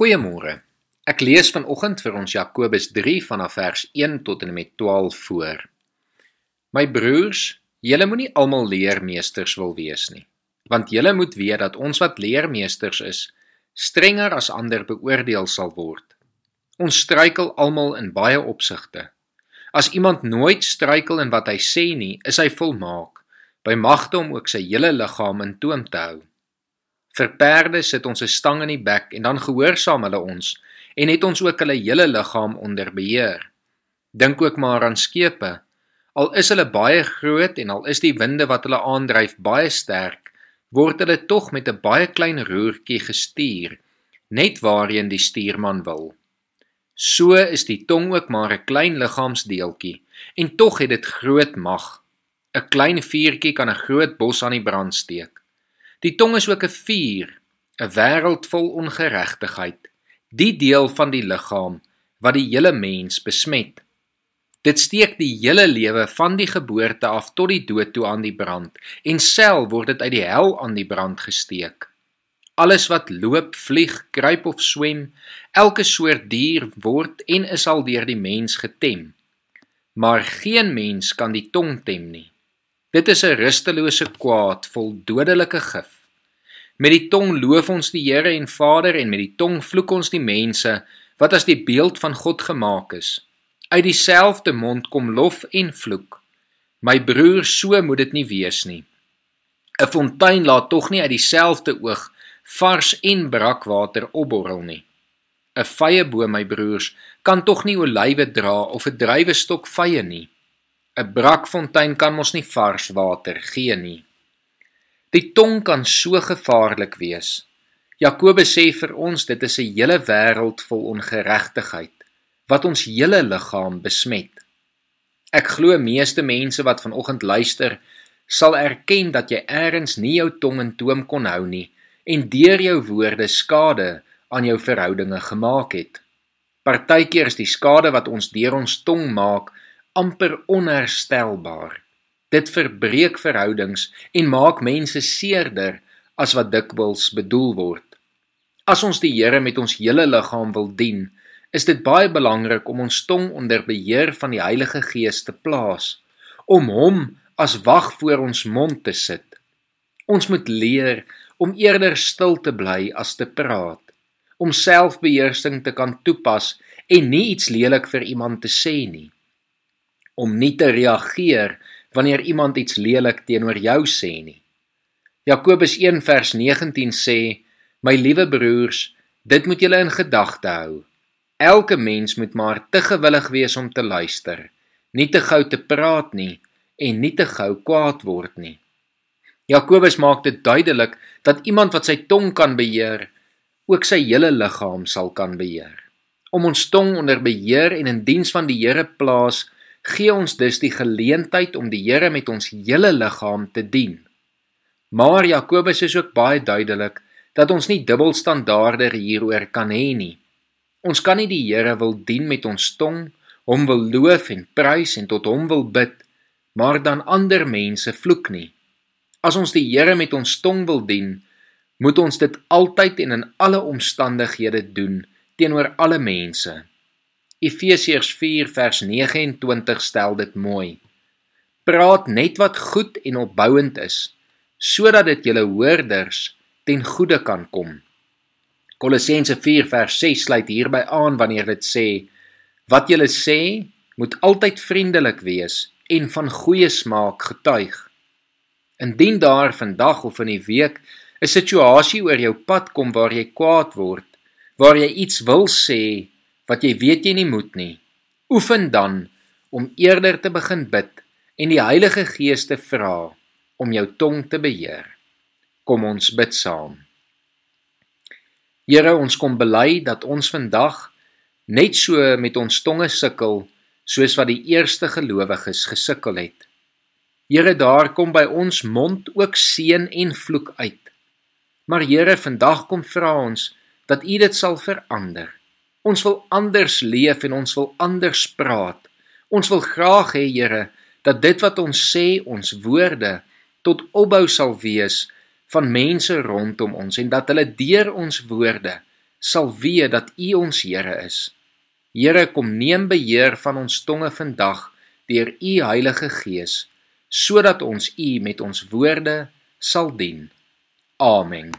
Goeiemôre. Ek lees vanoggend vir ons Jakobus 3 vanaf vers 1 tot en met 12 voor. My broers, julle moenie almal leermeesters wil wees nie, want julle moet weet dat ons wat leermeesters is, strenger as ander beoordeel sal word. Ons struikel almal in baie opsigte. As iemand nooit struikel in wat hy sê nie, is hy volmaak, by magte om ook sy hele liggaam in toom te hou. Vir perde sit ons 'n stang in die bek en dan gehoorsaam hulle ons en het ons ook hulle hele liggaam onder beheer. Dink ook maar aan skepe. Al is hulle baie groot en al is die winde wat hulle aandryf baie sterk, word hulle tog met 'n baie klein roertjie gestuur, net waarheen die stuurman wil. So is die tong ook maar 'n klein liggaamsdeeltjie en tog het dit groot mag. 'n Klein vuurtjie kan 'n groot bos aan die brand steek. Die tong is ook 'n vuur, 'n wêreld vol ongeregtigheid, die deel van die liggaam wat die hele mens besmet. Dit steek die hele lewe van die geboorte af tot die dood toe aan die brand en sel word dit uit die hel aan die brand gesteek. Alles wat loop, vlieg, kruip of swem, elke soort dier word en is al deur die mens getem. Maar geen mens kan die tong tem nie. Dit is 'n rustelose kwaad vol dodelike gif. Met die tong loof ons die Here en Vader en met die tong vloek ons die mense wat as die beeld van God gemaak is. Uit dieselfde mond kom lof en vloek. My broer, so moet dit nie wees nie. 'n Fontein laat tog nie uit dieselfde oog vars en brakwater opborrel nie. 'n Vye boom, my broers, kan tog nie olywe dra of 'n druiwestok vye nie. 'n brakfontein kan mos nie vars water gee nie. Die tong kan so gevaarlik wees. Jakobus sê vir ons dit is 'n hele wêreld vol ongeregtigheid wat ons hele liggaam besmet. Ek glo meeste mense wat vanoggend luister sal erken dat jy eers nie jou tong in toom kon hou nie en deur jou woorde skade aan jou verhoudinge gemaak het. Partykeer is die skade wat ons deur ons tong maak amper onherstelbaar. Dit verbreek verhoudings en maak mense seerder as wat dikwels bedoel word. As ons die Here met ons hele liggaam wil dien, is dit baie belangrik om ons tong onder beheer van die Heilige Gees te plaas, om hom as wag voor ons mond te sit. Ons moet leer om eerder stil te bly as te praat, om selfbeheersing te kan toepas en nie iets lelik vir iemand te sê nie om nie te reageer wanneer iemand iets lelik teenoor jou sê nie. Jakobus 1 vers 19 sê: My liewe broers, dit moet julle in gedagte hou. Elke mens moet maar te gewillig wees om te luister, nie te gou te praat nie en nie te gou kwaad word nie. Jakobus maak dit duidelik dat iemand wat sy tong kan beheer, ook sy hele liggaam sal kan beheer. Om ons tong onder beheer en in diens van die Here plaas, gee ons dus die geleentheid om die Here met ons hele liggaam te dien. Maar Jakobus is ook baie duidelik dat ons nie dubbelstandaarde hieroor kan hê nie. Ons kan nie die Here wil dien met ons tong, hom wil loof en prys en tot hom wil bid, maar dan ander mense vloek nie. As ons die Here met ons tong wil dien, moet ons dit altyd en in alle omstandighede doen teenoor alle mense. Efesiërs 4 vers 29 stel dit mooi. Praat net wat goed en opbouend is, sodat dit julle hoorders ten goeie kan kom. Kolossense 4 vers 6 sluit hierby aan wanneer dit sê: Wat julle sê, moet altyd vriendelik wees en van goeie smaak getuig. Indien daar vandag of in die week 'n situasie oor jou pad kom waar jy kwaad word, waar jy iets wil sê wat jy weet jy nie moet nie. Oefen dan om eerder te begin bid en die Heilige Gees te vra om jou tong te beheer. Kom ons bid saam. Here, ons kom bely dat ons vandag net so met ons tonge sukkel soos wat die eerste gelowiges gesukkel het. Here, daar kom by ons mond ook seën en vloek uit. Maar Here, vandag kom vra ons dat U dit sal verander. Ons wil anders leef en ons wil anders praat. Ons wil graag hê, Here, dat dit wat ons sê, ons woorde tot opbou sal wees van mense rondom ons en dat hulle deur ons woorde sal weet dat U ons Here is. Here, kom neem beheer van ons tonge vandag deur U Heilige Gees, sodat ons U met ons woorde sal dien. Amen.